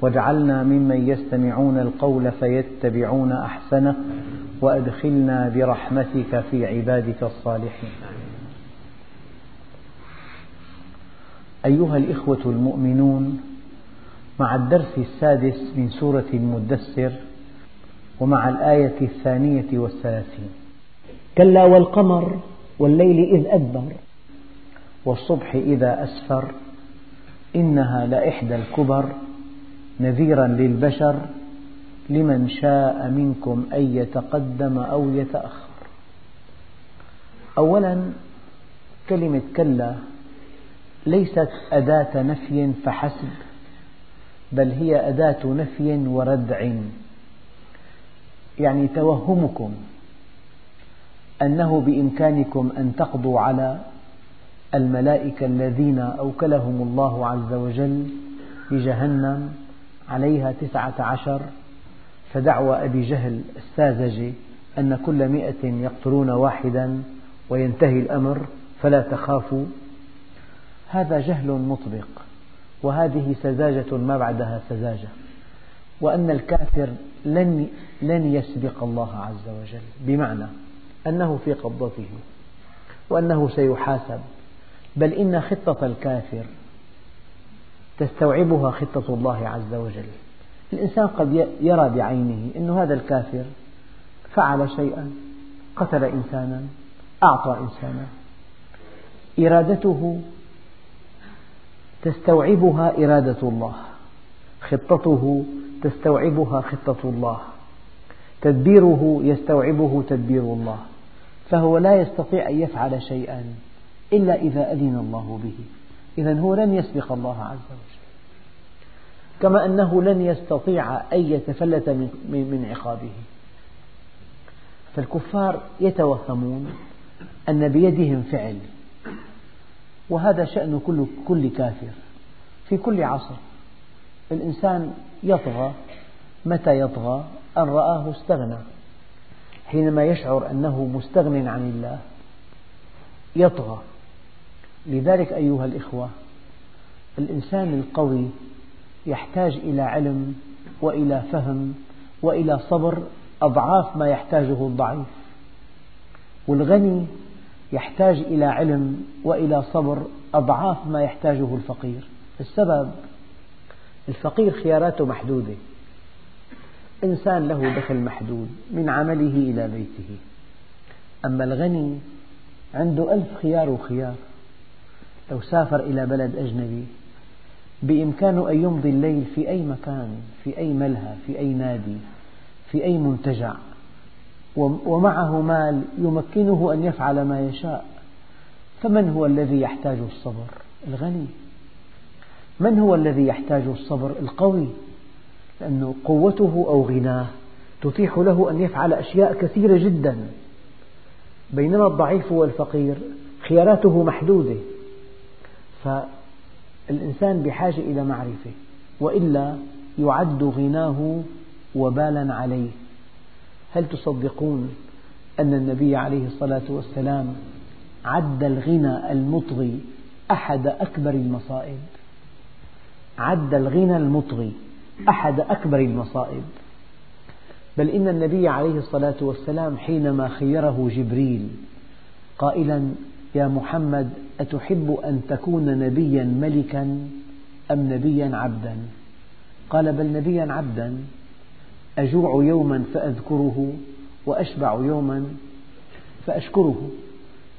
واجعلنا ممن يستمعون القول فيتبعون أحسنه وأدخلنا برحمتك في عبادك الصالحين. أيها الإخوة المؤمنون مع الدرس السادس من سورة المدثر ومع الآية الثانية والثلاثين. كلا والقمر والليل إذ أدبر. والصبح إذا أسفر إنها لإحدى الكبر. نذيرا للبشر لمن شاء منكم أن يتقدم أو يتأخر. أولا كلمة كلا ليست أداة نفي فحسب بل هي أداة نفي وردع. يعني توهمكم أنه بإمكانكم أن تقضوا على الملائكة الذين أوكلهم الله عز وجل بجهنم عليها تسعة عشر فدعوى أبي جهل الساذجة أن كل مئة يقتلون واحدا وينتهي الأمر فلا تخافوا. هذا جهل مطبق وهذه سذاجة ما بعدها سذاجة وأن الكافر لن لن يسبق الله عز وجل بمعنى أنه في قبضته وأنه سيحاسب. بل إن خطة الكافر تستوعبها خطة الله عز وجل. الإنسان قد يرى بعينه أن هذا الكافر فعل شيئا قتل إنسانا أعطى إنسانا. إرادته تستوعبها إرادة الله. خطته تستوعبها خطة الله. تدبيره يستوعبه تدبير الله. فهو لا يستطيع أن يفعل شيئا إلا إذا أذن الله به. إذا هو لن يسبق الله عز وجل. كما أنه لن يستطيع أن يتفلت من عقابه. فالكفار يتوهمون أن بيدهم فعل وهذا شأن كل, كل كافر في كل عصر. الإنسان يطغى متى يطغى؟ أن رآه استغنى. حينما يشعر أنه مستغن عن الله يطغى. لذلك أيها الإخوة الإنسان القوي يحتاج إلى علم وإلى فهم وإلى صبر أضعاف ما يحتاجه الضعيف. والغني يحتاج إلى علم وإلى صبر أضعاف ما يحتاجه الفقير. السبب الفقير خياراته محدودة. إنسان له دخل محدود من عمله إلى بيته. أما الغني عنده ألف خيار وخيار. لو سافر إلى بلد أجنبي بإمكانه أن يمضي الليل في أي مكان في أي ملهى في أي نادي في أي منتجع. ومعه مال يمكنه أن يفعل ما يشاء. فمن هو الذي يحتاج الصبر؟ الغني. من هو الذي يحتاج الصبر؟ القوي. لأن قوته أو غناه تتيح له أن يفعل أشياء كثيرة جدا. بينما الضعيف والفقير خياراته محدودة. فالإنسان بحاجة إلى معرفة وإلا يعد غناه وبالا عليه. هل تصدقون أن النبي عليه الصلاة والسلام عد الغنى المطغي أحد أكبر المصائب؟ عد الغنى المطغي أحد أكبر المصائب. بل إن النبي عليه الصلاة والسلام حينما خيره جبريل قائلا يا محمد أتحب أن تكون نبيا ملكا أم نبيا عبدا؟ قال بل نبيا عبدا. أجوع يوما فأذكره وأشبع يوما فأشكره.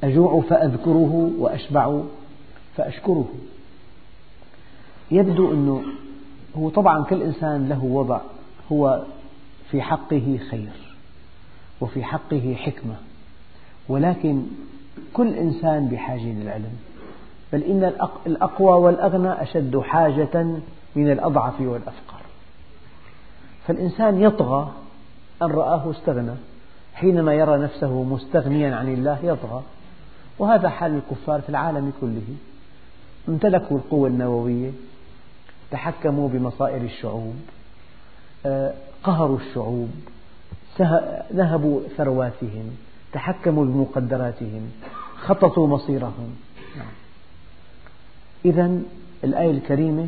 أجوع فأذكره وأشبع فأشكره. يبدو أنه هو طبعا كل إنسان له وضع هو في حقه خير وفي حقه حكمة. ولكن كل إنسان بحاجة للعلم بل إن الأقوى والأغنى أشد حاجة من الأضعف والأفقر فالإنسان يطغى أن رآه استغنى. حينما يرى نفسه مستغنيا عن الله يطغى. وهذا حال الكفار في العالم كله. امتلكوا القوة النووية تحكموا بمصائر الشعوب آه، قهروا الشعوب نهبوا ثرواتهم. تحكموا بمقدراتهم خططوا مصيرهم. نعم. إذا الآية الكريمة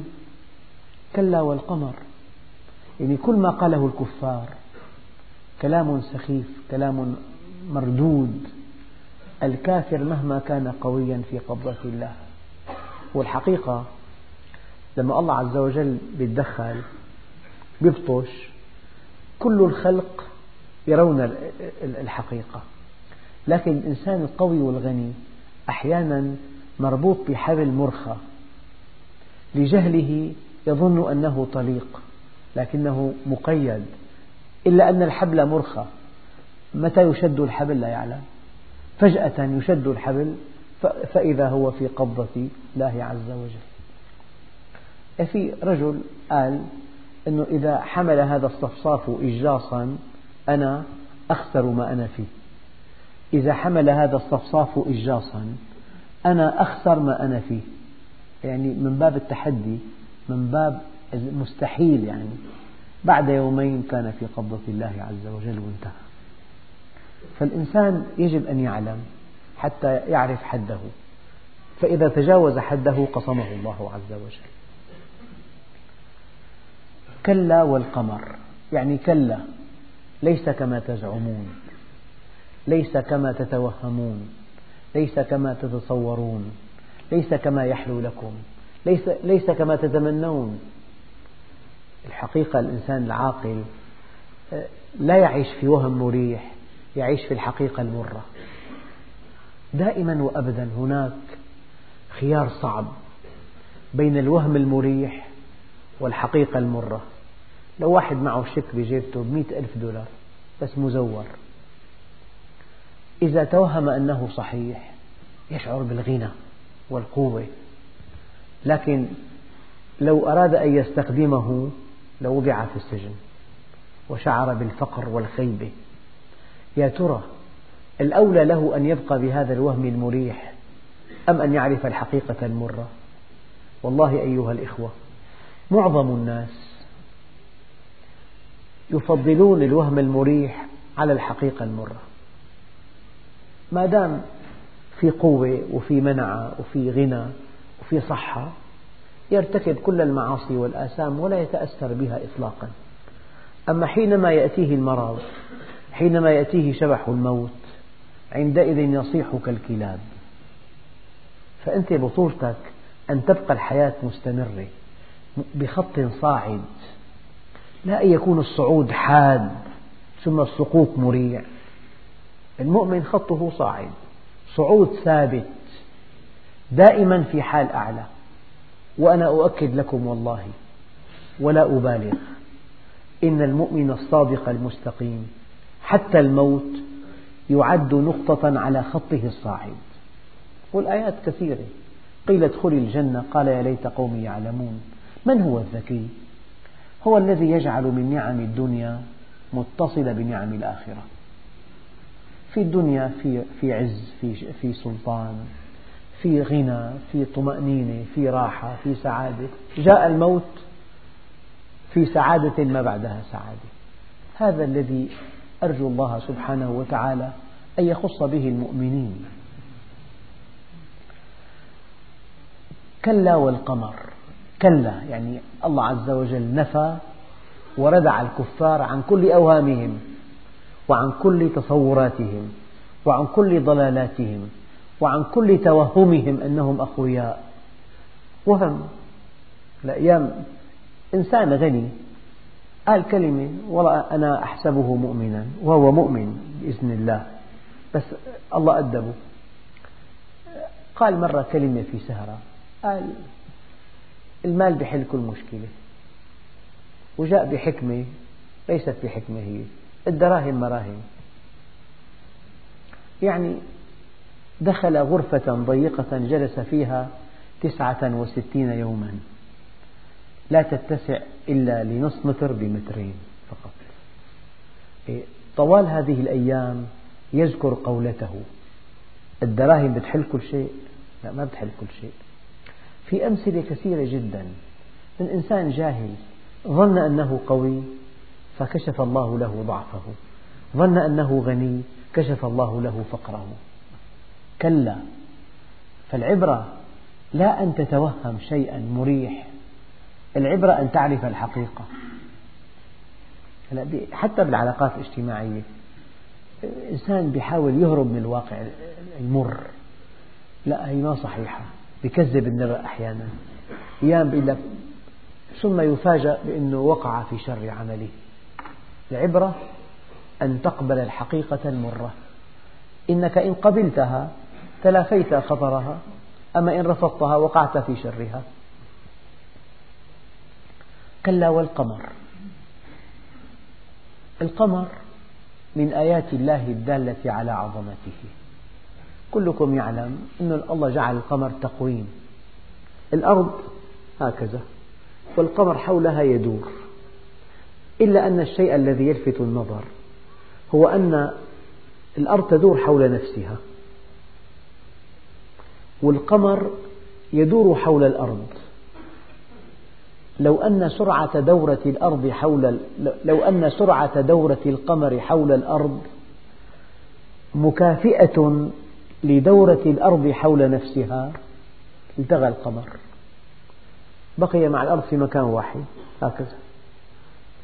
كلا والقمر. يعني كل ما قاله الكفار كلام سخيف كلام مردود. الكافر مهما كان قويا في قبضة الله. والحقيقة لما الله عز وجل يتدخل يبطش كل الخلق يرون الحقيقة. لكن الإنسان القوي والغني أحيانا مربوط بحبل مرخى لجهله يظن أنه طليق لكنه مقيد إلا أن الحبل مرخى. متى يشد الحبل لا يعلم. فجأة يشد الحبل فإذا هو في قبضة الله عز وجل. في رجل قال أنه إذا حمل هذا الصفصاف إجاصا أنا أخسر ما أنا فيه. إذا حمل هذا الصفصاف إجاصا أنا أخسر ما أنا فيه. يعني من باب التحدي من باب المستحيل يعني. بعد يومين كان في قبضة الله عز وجل وانتهى. فالإنسان يجب أن يعلم حتى يعرف حده. فإذا تجاوز حده قصمه الله عز وجل. كلا والقمر. يعني كلا ليس كما تزعمون. ليس كما تتوهمون ليس كما تتصورون ليس كما يحلو لكم ليس, ليس كما تتمنون. الحقيقة الإنسان العاقل آه، لا يعيش في وهم مريح يعيش في الحقيقة المرة. دائما وأبدا هناك خيار صعب بين الوهم المريح والحقيقة المرة. لو واحد معه شيك بجيبته بمئة ألف دولار بس مزور. إذا توهم أنه صحيح يشعر بالغنى والقوة. لكن لو أراد أن يستخدمه لوضع في السجن وشعر بالفقر والخيبة. يا ترى الأولى له أن يبقى بهذا الوهم المريح أم أن يعرف الحقيقة المرة؟ والله أيها الإخوة معظم الناس يفضلون الوهم المريح على الحقيقة المرة. ما دام في قوة وفي منعة وفي غنى وفي صحة يرتكب كل المعاصي والآثام ولا يتأثر بها إطلاقا. أما حينما يأتيه المرض حينما يأتيه شبح الموت عندئذ يصيح كالكلاب فأنت بطولتك أن تبقى الحياة مستمرة بخط صاعد. لا أن يكون الصعود حاد ثم السقوط مريع. المؤمن خطه صاعد. صعود ثابت. دائما في حال أعلى. وأنا أؤكد لكم والله ولا أبالغ. إن المؤمن الصادق المستقيم حتى الموت يعد نقطة على خطه الصاعد. والآيات كثيرة. قيل ادخل الجنة. قال يا ليت قومي يعلمون. من هو الذكي؟ هو الذي يجعل من نعم الدنيا متصلة بنعم الآخرة. في الدنيا في في عز في في سلطان في غنى في طمأنينة في راحة في سعادة. جاء الموت في سعادة ما بعدها سعادة. هذا الذي أرجو الله سبحانه وتعالى أن يخص به المؤمنين. كلا والقمر. كلا يعني الله عز وجل نفى وردع الكفار عن كل أوهامهم. وعن كل تصوراتهم وعن كل ضلالاتهم وعن كل توهمهم أنهم أقوياء وهم الأيام إنسان غني. قال كلمة والله أنا أحسبه مؤمنا وهو مؤمن بإذن الله. بس الله أدبه. قال مرة كلمة في سهرة قال المال بحل كل مشكلة وجاء بحكمة ليست بحكمة هي. الدراهم مراهم. يعني دخل غرفة ضيقة جلس فيها تسعة وستين يوما. لا تتسع إلا لنصف متر بمترين فقط. إيه، طوال هذه الأيام يذكر قولته. الدراهم بتحل كل شيء؟ لا ما بتحل كل شيء. في أمثلة كثيرة جدا. من إنسان جاهل ظن أنه قوي فكشف الله له ضعفه. ظن أنه غني كشف الله له فقره. كلا فالعبرة لا أن تتوهم شيئا مريح. العبرة أن تعرف الحقيقة. حتى بالعلاقات الاجتماعية الإنسان بيحاول يهرب من الواقع المر. لا هي ما صحيحة. بكذب النبأ أحيانا. أيام بيقول لك ثم يفاجأ بأنه وقع في شر عمله. العبرة أن تقبل الحقيقة المرة. إنك إن قبلتها تلافيت خطرها أما إن رفضتها وقعت في شرها. كلا والقمر. القمر من آيات الله الدالة على عظمته. كلكم يعلم أن الله جعل القمر تقويم. الأرض هكذا والقمر حولها يدور. إلا أن الشيء الذي يلفت النظر هو أن الأرض تدور حول نفسها والقمر يدور حول الأرض. لو أن سرعة دورة الأرض حول لو أن سرعة دورة القمر حول الأرض مكافئة لدورة الأرض حول نفسها التغى القمر. بقي مع الأرض في مكان واحد هكذا.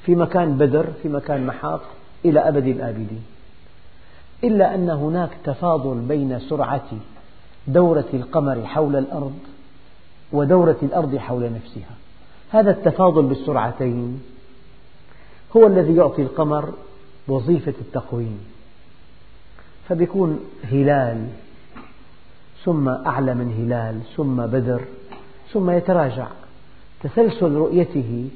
في مكان بدر في مكان محاط إلى أبد الآبدين. إلا أن هناك تفاضل بين سرعة دورة القمر حول الأرض ودورة الأرض حول نفسها. هذا التفاضل بالسرعتين هو الذي يعطي القمر وظيفة التقويم. فبيكون هلال ثم أعلى من هلال ثم بدر ثم يتراجع. تسلسل رؤيته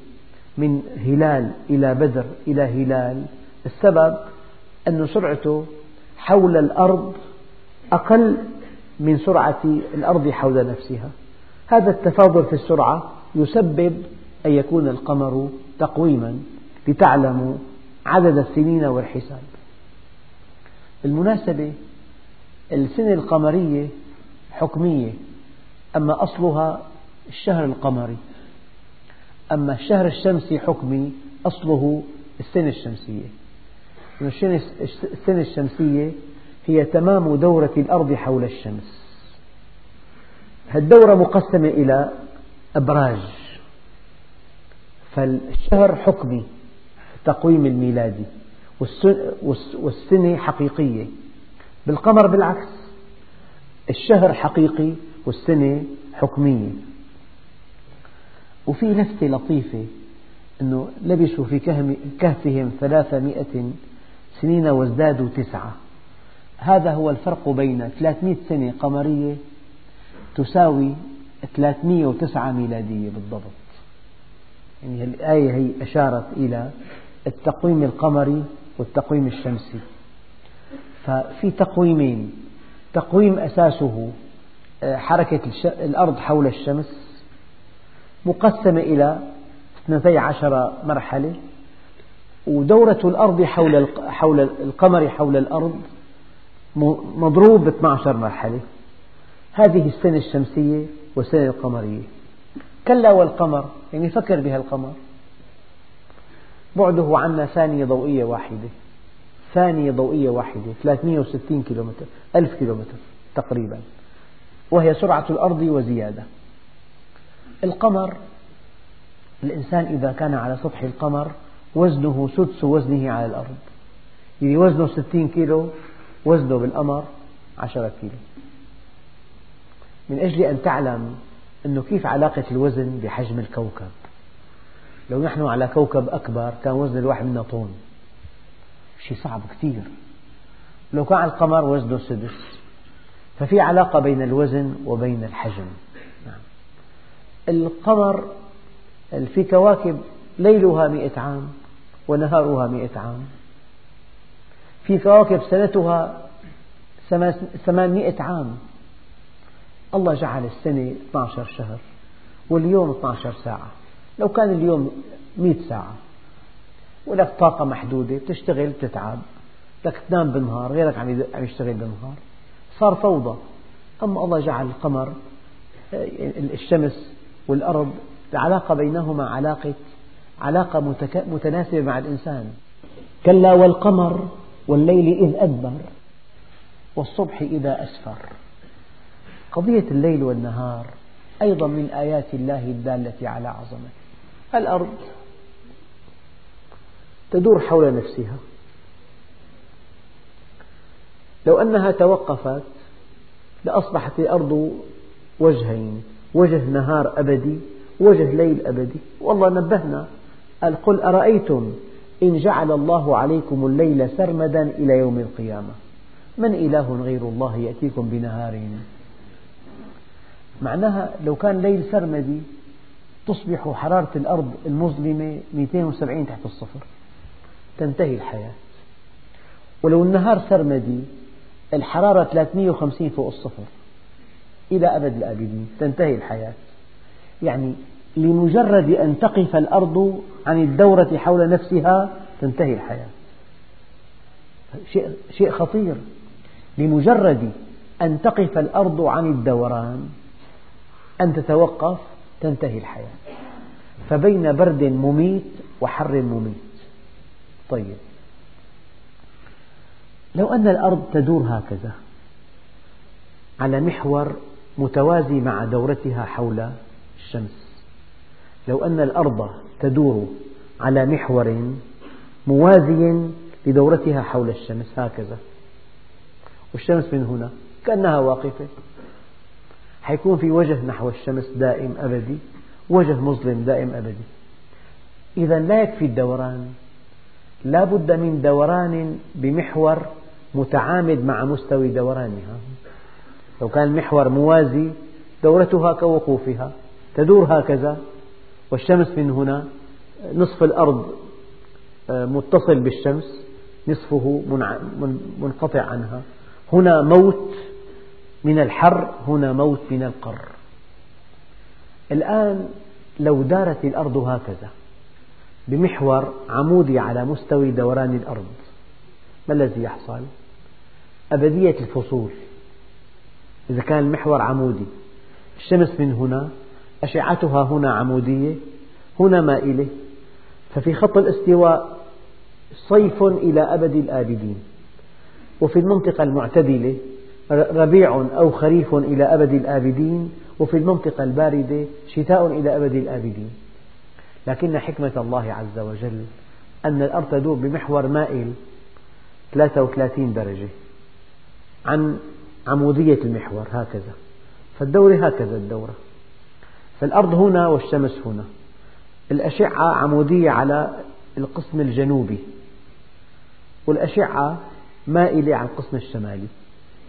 من هلال إلى بدر إلى هلال. السبب أن سرعته حول الأرض أقل من سرعة الأرض حول نفسها. هذا التفاضل في السرعة يسبب أن يكون القمر تقويما لتعلموا عدد السنين والحساب. بالمناسبة السنة القمرية حكمية أما أصلها الشهر القمري. أما الشهر الشمسي حكمي أصله السنة الشمسية. السنة الشمسية هي تمام دورة الأرض حول الشمس. الدورة مقسمة إلى أبراج. فالشهر حكمي التقويم الميلادي والسنة حقيقية. بالقمر بالعكس الشهر حقيقي والسنة حكمية. وفي لفتة لطيفة أنه لبثوا في كهفهم ثلاثمائة سنين وازدادوا تسعة. هذا هو الفرق بين 300 سنة قمرية تساوي 309 ميلادية بالضبط. يعني الآية هي أشارت إلى التقويم القمري والتقويم الشمسي. ففي تقويمين تقويم أساسه آه، حركة الأرض حول الشمس مقسمة إلى 12 مرحلة ودورة الأرض حول حول القمر حول الأرض مضروب ب 12 مرحلة. هذه السنة الشمسية والسنة القمرية. كلا والقمر يعني فكر بها القمر بعده عنا ثانية ضوئية واحدة. ثانية ضوئية واحدة 360 كيلومتر ألف كيلومتر تقريبا. وهي سرعة الأرض وزيادة. القمر. الإنسان إذا كان على سطح القمر وزنه سدس وزنه على الأرض. يعني وزنه 60 كيلو وزنه بالقمر 10 كيلو. من أجل أن تعلم أنه كيف علاقة الوزن بحجم الكوكب. لو نحن على كوكب أكبر كان وزن الواحد منا طن شيء صعب كثير. لو كان على القمر وزنه سدس. ففي علاقة بين الوزن وبين الحجم. القمر في كواكب ليلها مئة عام ونهارها مئة عام. في كواكب سنتها ثمانمئة عام. الله جعل السنة 12 شهر واليوم 12 ساعة. لو كان اليوم 100 ساعة. ولك طاقة محدودة بتشتغل بتتعب. بدك تنام بالنهار غيرك عم يشتغل بالنهار. صار فوضى. أما الله جعل القمر آه، الشمس والأرض العلاقة بينهما علاقة علاقة متناسبة مع الإنسان. كلا والقمر والليل إذ أدبر والصبح إذا أسفر. قضية الليل والنهار أيضا من آيات الله الدالة على عظمته. الأرض تدور حول نفسها. لو أنها توقفت لأصبحت الأرض وجهين. وجه نهار أبدي وجه ليل أبدي. والله نبهنا. قال قل أرأيتم إن جعل الله عليكم الليل سرمدا إلى يوم القيامة؟ من إله غير الله يأتيكم بنهار معناها لو كان ليل سرمدي تصبح حرارة الأرض المظلمة 270 تحت الصفر. تنتهي الحياة. ولو النهار سرمدي الحرارة 350 فوق الصفر. إلى أبد الآبدين تنتهي الحياة. يعني لمجرد أن تقف الأرض عن الدورة حول نفسها تنتهي الحياة. شيء خطير. لمجرد أن تقف الأرض عن الدوران أن تتوقف تنتهي الحياة. فبين برد مميت وحر مميت. طيب. لو أن الأرض تدور هكذا على محور متوازي مع دورتها حول الشمس. لو أن الأرض تدور على محور موازي لدورتها حول الشمس هكذا. والشمس من هنا كأنها واقفة. حيكون في وجه نحو الشمس دائم أبدي وجه مظلم دائم أبدي. إذا لا يكفي الدوران. لا بد من دوران بمحور متعامد مع مستوى دورانها. لو كان المحور موازي دورتها كوقوفها تدور هكذا والشمس من هنا نصف الأرض آه، متصل بالشمس نصفه منقطع عنها. هنا موت من الحر هنا موت من القر. الآن لو دارت الأرض هكذا بمحور عمودي على مستوى دوران الأرض ما الذي يحصل؟ أبدية الفصول. إذا كان المحور عمودي. الشمس من هنا أشعتها هنا عمودية هنا مائلة. ففي خط الاستواء صيف إلى أبد الآبدين. وفي المنطقة المعتدلة ربيع أو خريف إلى أبد الآبدين. وفي المنطقة الباردة شتاء إلى أبد الآبدين. لكن حكمة الله عز وجل أن الأرض تدور بمحور مائل 33 درجة. عن عمودية المحور هكذا. فالدورة هكذا الدورة. فالأرض هنا والشمس هنا. الأشعة عمودية على القسم الجنوبي والأشعة مائلة على القسم الشمالي.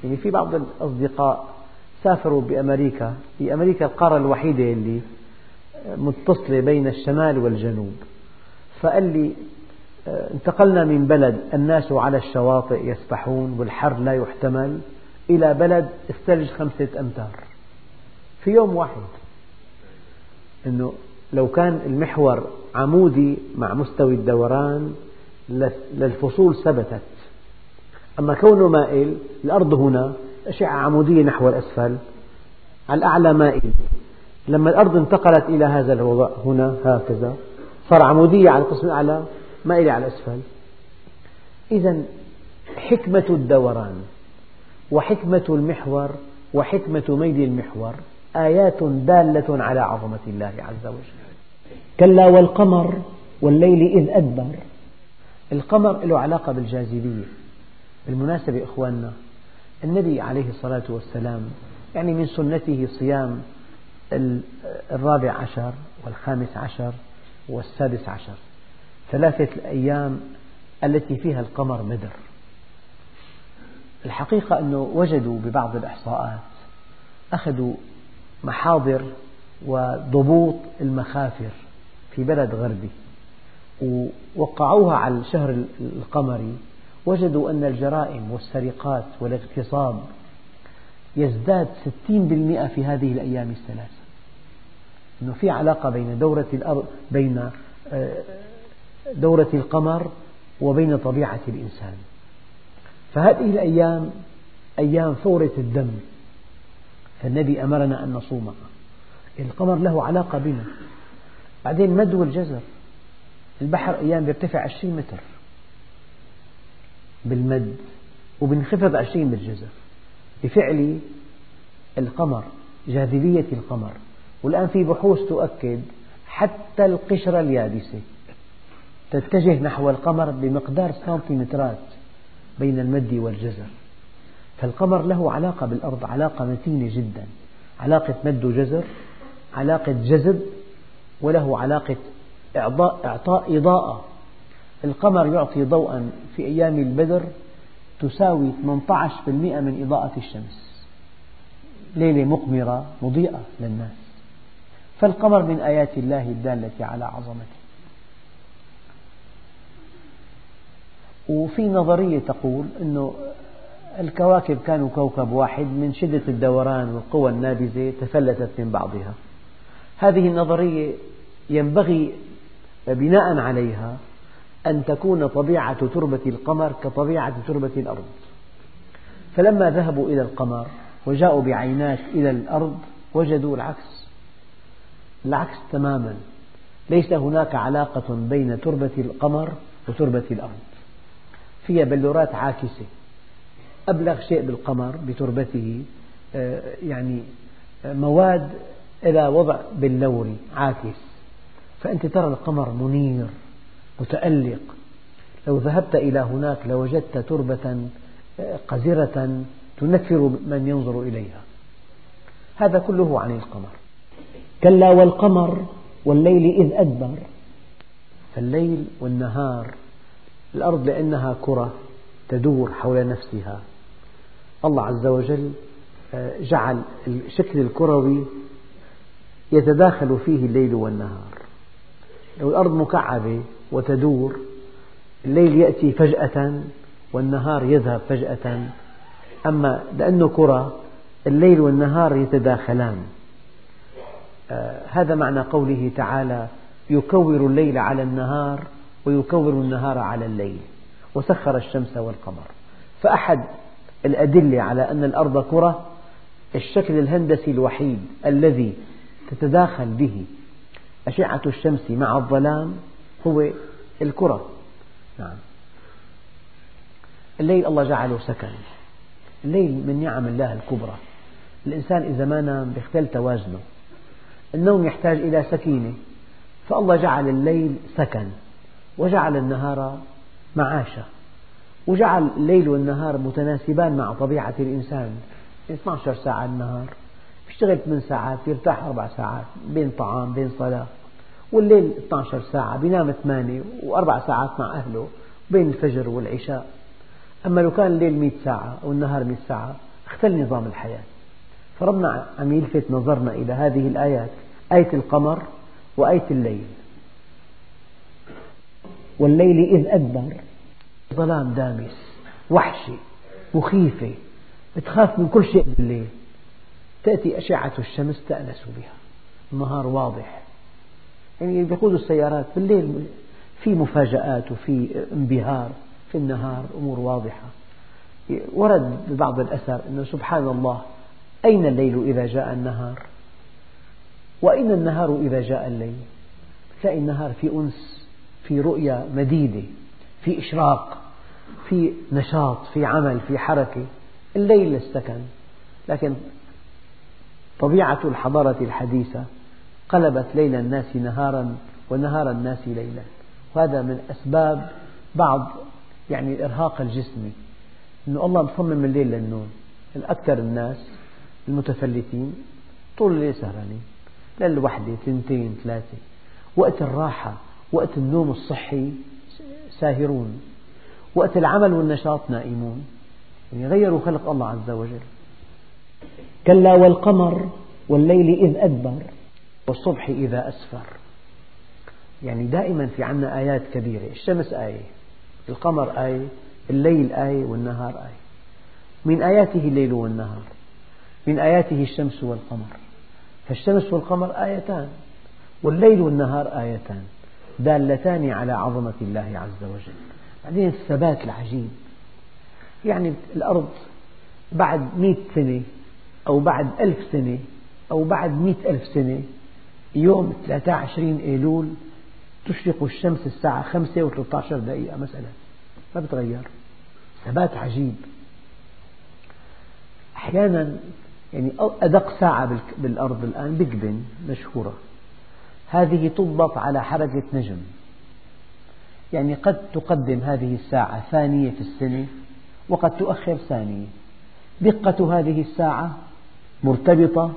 يعني في بعض الأصدقاء سافروا بأمريكا في أمريكا القارة الوحيدة اللي متصلة بين الشمال والجنوب. فقال لي آه، انتقلنا من بلد الناس على الشواطئ يسبحون والحر لا يحتمل. إلى بلد الثلج خمسة أمتار. في يوم واحد أنه لو كان المحور عمودي مع مستوى الدوران للفصول ثبتت. أما كونه مائل الأرض هنا أشعة عمودية نحو الأسفل على الأعلى مائل. لما الأرض انتقلت إلى هذا الوضع هنا هكذا صار عمودية على القسم الأعلى مائلة على الأسفل. إذا حكمة الدوران وحكمة المحور وحكمة ميل المحور آيات دالة على عظمة الله عز وجل. كلا والقمر والليل إذ أدبر. القمر له علاقة بالجاذبية. بالمناسبة إخواننا النبي عليه الصلاة والسلام يعني من سنته صيام الرابع عشر والخامس عشر والسادس عشر ثلاثة الأيام التي فيها القمر مدر الحقيقة أنه وجدوا ببعض الإحصاءات أخذوا محاضر وضبوط المخافر في بلد غربي ووقعوها على الشهر القمري وجدوا أن الجرائم والسرقات والاغتصاب يزداد 60% في هذه الأيام الثلاثة. أنه في علاقة بين دورة الأرض بين آه، دورة القمر وبين طبيعة الإنسان. فهذه الأيام أيام فورة الدم. فالنبي أمرنا أن نصومها القمر له علاقة بنا. بعدين مد والجزر. البحر أيام يرتفع عشرين متر. بالمد. وبنخفض عشرين بالجزر. بفعل القمر جاذبية القمر. والآن في بحوث تؤكد حتى القشرة اليابسة تتجه نحو القمر بمقدار سنتيمترات. بين المد والجزر. فالقمر له علاقة بالأرض علاقة متينة جدا. علاقة مد وجزر علاقة جذب وله علاقة إعطاء إضاءة. القمر يعطي ضوءا في أيام البدر تساوي 18% من إضاءة الشمس. ليلة مقمرة مضيئة للناس. فالقمر من آيات الله الدالة على عظمته. وفي نظرية تقول أنه الكواكب كانوا كوكب واحد من شدة الدوران والقوى النابذة تفلتت من بعضها. هذه النظرية ينبغي بناء عليها أن تكون طبيعة تربة القمر كطبيعة تربة الأرض. فلما ذهبوا إلى القمر وجاءوا بعينات إلى الأرض وجدوا العكس. العكس تماما. ليس هناك علاقة بين تربة القمر وتربة الأرض. فيها بلورات عاكسة. أبلغ شيء بالقمر بتربته آه، يعني آه، مواد إلى وضع باللوري عاكس. فأنت ترى القمر منير متألق. لو ذهبت إلى هناك لوجدت تربة آه، قذرة تنفر من ينظر إليها. هذا كله عن القمر. كلا والقمر والليل إذ أدبر. فالليل والنهار الأرض لأنها كرة تدور حول نفسها. الله عز وجل آه، جعل الشكل الكروي يتداخل فيه الليل والنهار. لو الأرض مكعبة وتدور الليل يأتي فجأة والنهار يذهب فجأة. أما لأنه كرة الليل والنهار يتداخلان. آه هذا معنى قوله تعالى يكور الليل على النهار ويكور النهار على الليل وسخر الشمس والقمر. فأحد الأدلة على أن الأرض كرة الشكل الهندسي الوحيد الذي تتداخل به أشعة الشمس مع الظلام هو الكرة. نعم. الليل الله جعله سكن. الليل من نعم الله الكبرى. الإنسان إذا ما نام يختل توازنه. النوم يحتاج إلى سكينة فالله جعل الليل سكن. وجعل النهار معاشا وجعل الليل والنهار متناسبان مع طبيعة الإنسان. 12 ساعة النهار بيشتغل 8 ساعات يرتاح أربع ساعات بين طعام بين صلاة. والليل 12 ساعة بينام 8 وأربع ساعات مع أهله بين الفجر والعشاء. أما لو كان الليل 100 ساعة أو النهار 100 ساعة اختل نظام الحياة. فربنا عم يلفت نظرنا إلى هذه الآيات آية القمر وآية الليل. والليل إذ أدبر. ظلام دامس وحشة مخيفة تخاف من كل شيء بالليل. تأتي أشعة الشمس تأنس بها. النهار واضح. يعني بيقودوا السيارات بالليل في مفاجآت وفي انبهار. في النهار أمور واضحة. ورد ببعض الأثر أنه سبحان الله أين الليل إذا جاء النهار؟ وأين النهار إذا جاء الليل؟ تلاقي النهار في أنس. في رؤية مديدة في إشراق في نشاط في عمل في حركة الليل للسكن لكن طبيعة الحضارة الحديثة قلبت ليل الناس نهارا ونهار الناس ليلا. وهذا من أسباب بعض يعني الإرهاق الجسمي أنه الله مصمم الليل للنوم. أكثر الناس المتفلتين طول الليل سهرانين. للوحدة ثنتين ثلاثة. وقت الراحة وقت النوم الصحي ساهرون وقت العمل والنشاط نائمون يعني غيروا خلق الله عز وجل. كلا والقمر والليل إذ أدبر. والصبح إذا أسفر. يعني دائما في عنا آيات كبيرة الشمس آية القمر آية الليل آية والنهار آية. من آياته الليل والنهار من آياته الشمس والقمر. فالشمس والقمر آيتان والليل والنهار آيتان. دالتان على عظمة الله عز وجل. بعدين الثبات العجيب. يعني الأرض بعد مئة سنة أو بعد ألف سنة أو بعد مئة ألف سنة يوم 23 أيلول تشرق الشمس الساعة خمسة وثلاثة عشر دقيقة مثلا. ما بتغير. ثبات عجيب. أحيانا يعني أدق ساعة بالأرض الآن بيج بن مشهورة. هذه تضبط على حركة نجم. يعني قد تقدم هذه الساعة ثانية في السنة وقد تؤخر ثانية. دقة هذه الساعة مرتبطة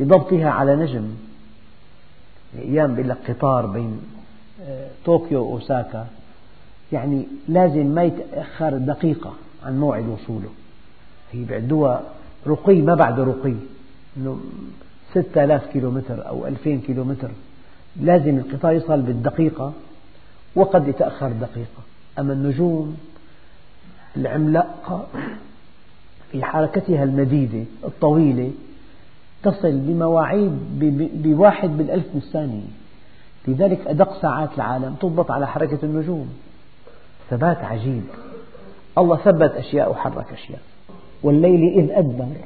بضبطها على نجم. أيام بيقول لك قطار بين آه، طوكيو وأوساكا يعني لازم ما يتأخر دقيقة عن موعد وصوله. هي بيعدوها رقي ما بعد رقي. إنه ستة آلاف كيلو متر أو ألفين كيلو متر لازم القطار يصل بالدقيقة وقد يتأخر دقيقة. أما النجوم العملاقة في حركتها المديدة الطويلة تصل بمواعيد بواحد بالألف من الثانية لذلك أدق ساعات العالم تضبط على حركة النجوم. ثبات عجيب. الله ثبت أشياء وحرك أشياء. والليل إذ أدبر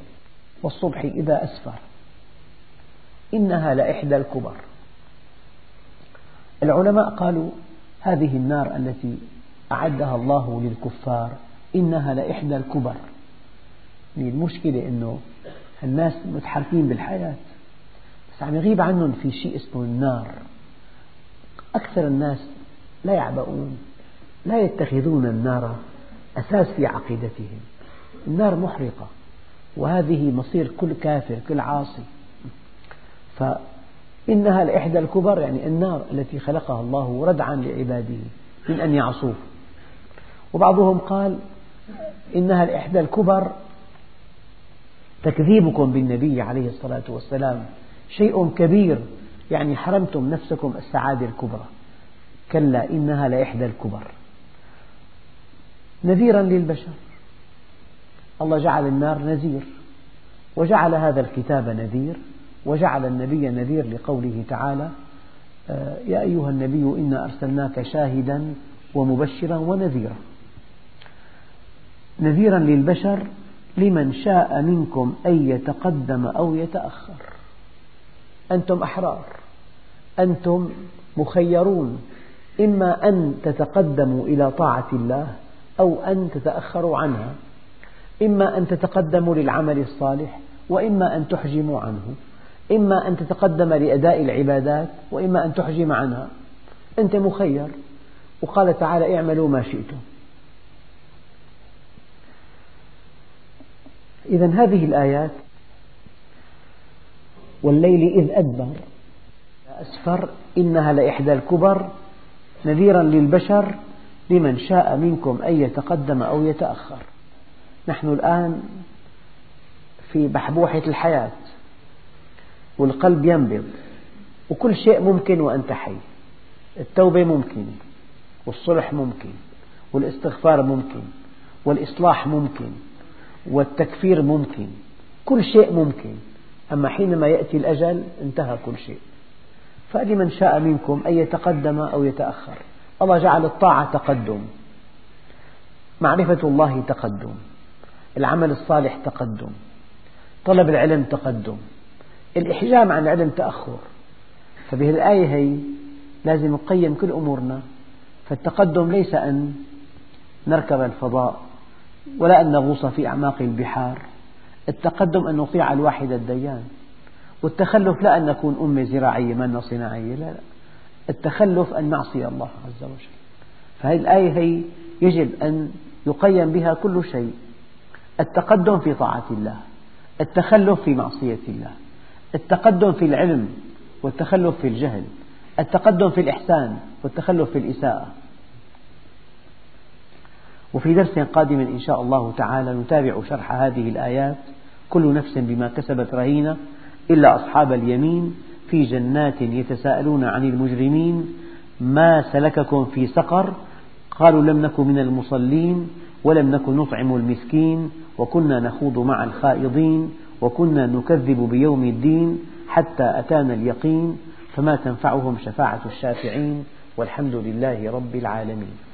والصبح إذا أسفر. إنها لإحدى الكبر. العلماء قالوا هذه النار التي أعدها الله للكفار إنها لإحدى الكبر. المشكلة أنه الناس متحركين بالحياة. بس عم يغيب عنهم في شيء اسمه النار. أكثر الناس لا يعبؤون لا يتخذون النار أساس في عقيدتهم. النار محرقة وهذه مصير كل كافر كل عاصي. فإنها لإحدى الكبر يعني النار التي خلقها الله ردعا لعباده من أن يعصوه. وبعضهم قال إنها لإحدى الكبر. تكذيبكم بالنبي عليه الصلاة والسلام شيء كبير يعني حرمتم نفسكم السعادة الكبرى. كلا إنها لإحدى الكبر. نذيرا للبشر. الله جعل النار نذير وجعل هذا الكتاب نذير. وجعل النبي نذير لقوله تعالى آه، يا أيها النبي إنا أرسلناك شاهدا ومبشرا ونذيرا. نذيرا للبشر لمن شاء منكم أن يتقدم أو يتأخر. أنتم أحرار أنتم مخيرون. إما أن تتقدموا إلى طاعة الله أو أن تتأخروا عنها. إما أن تتقدموا للعمل الصالح وإما أن تحجموا عنه. إما أن تتقدم لأداء العبادات وإما أن تحجم عنها. أنت مخير. وقال تعالى اعملوا ما شئتم. إذا هذه الآيات والليل إذ أدبر. أسفر إنها لإحدى الكبر نذيرا للبشر لمن شاء منكم أن يتقدم أو يتأخر. نحن الآن في بحبوحة الحياة. والقلب ينبض. وكل شيء ممكن وأنت حي. التوبة ممكن والصلح ممكن والاستغفار ممكن والإصلاح ممكن والتكفير ممكن. كل شيء ممكن. أما حينما يأتي الأجل انتهى كل شيء. فلمن شاء منكم أن يتقدم أو يتأخر. الله جعل الطاعة تقدم. معرفة الله تقدم. العمل الصالح تقدم. طلب العلم تقدم. الإحجام عن العلم تأخر. فبه الآية هي لازم نقيم كل أمورنا فالتقدم ليس أن نركب الفضاء ولا أن نغوص في أعماق البحار. التقدم أن نطيع الواحد الديان. والتخلف لا أن نكون أمة زراعية ما صناعية لا لا. التخلف أن نعصي الله عز وجل. فهذه الآية هي يجب أن يقيم بها كل شيء. التقدم في طاعة الله التخلف في معصية الله. التقدم في العلم والتخلف في الجهل التقدم في الإحسان والتخلف في الإساءة. وفي درس قادم إن شاء الله تعالى نتابع شرح هذه الآيات كل نفس بما كسبت رهينة إلا أصحاب اليمين في جنات يتساءلون عن المجرمين ما سلككم في سقر؟ قالوا لم نكن من المصلين ولم نكن نطعم المسكين وكنا نخوض مع الخائضين وكنا نكذب بيوم الدين حتى أتانا اليقين فما تنفعهم شفاعة الشافعين والحمد لله رب العالمين.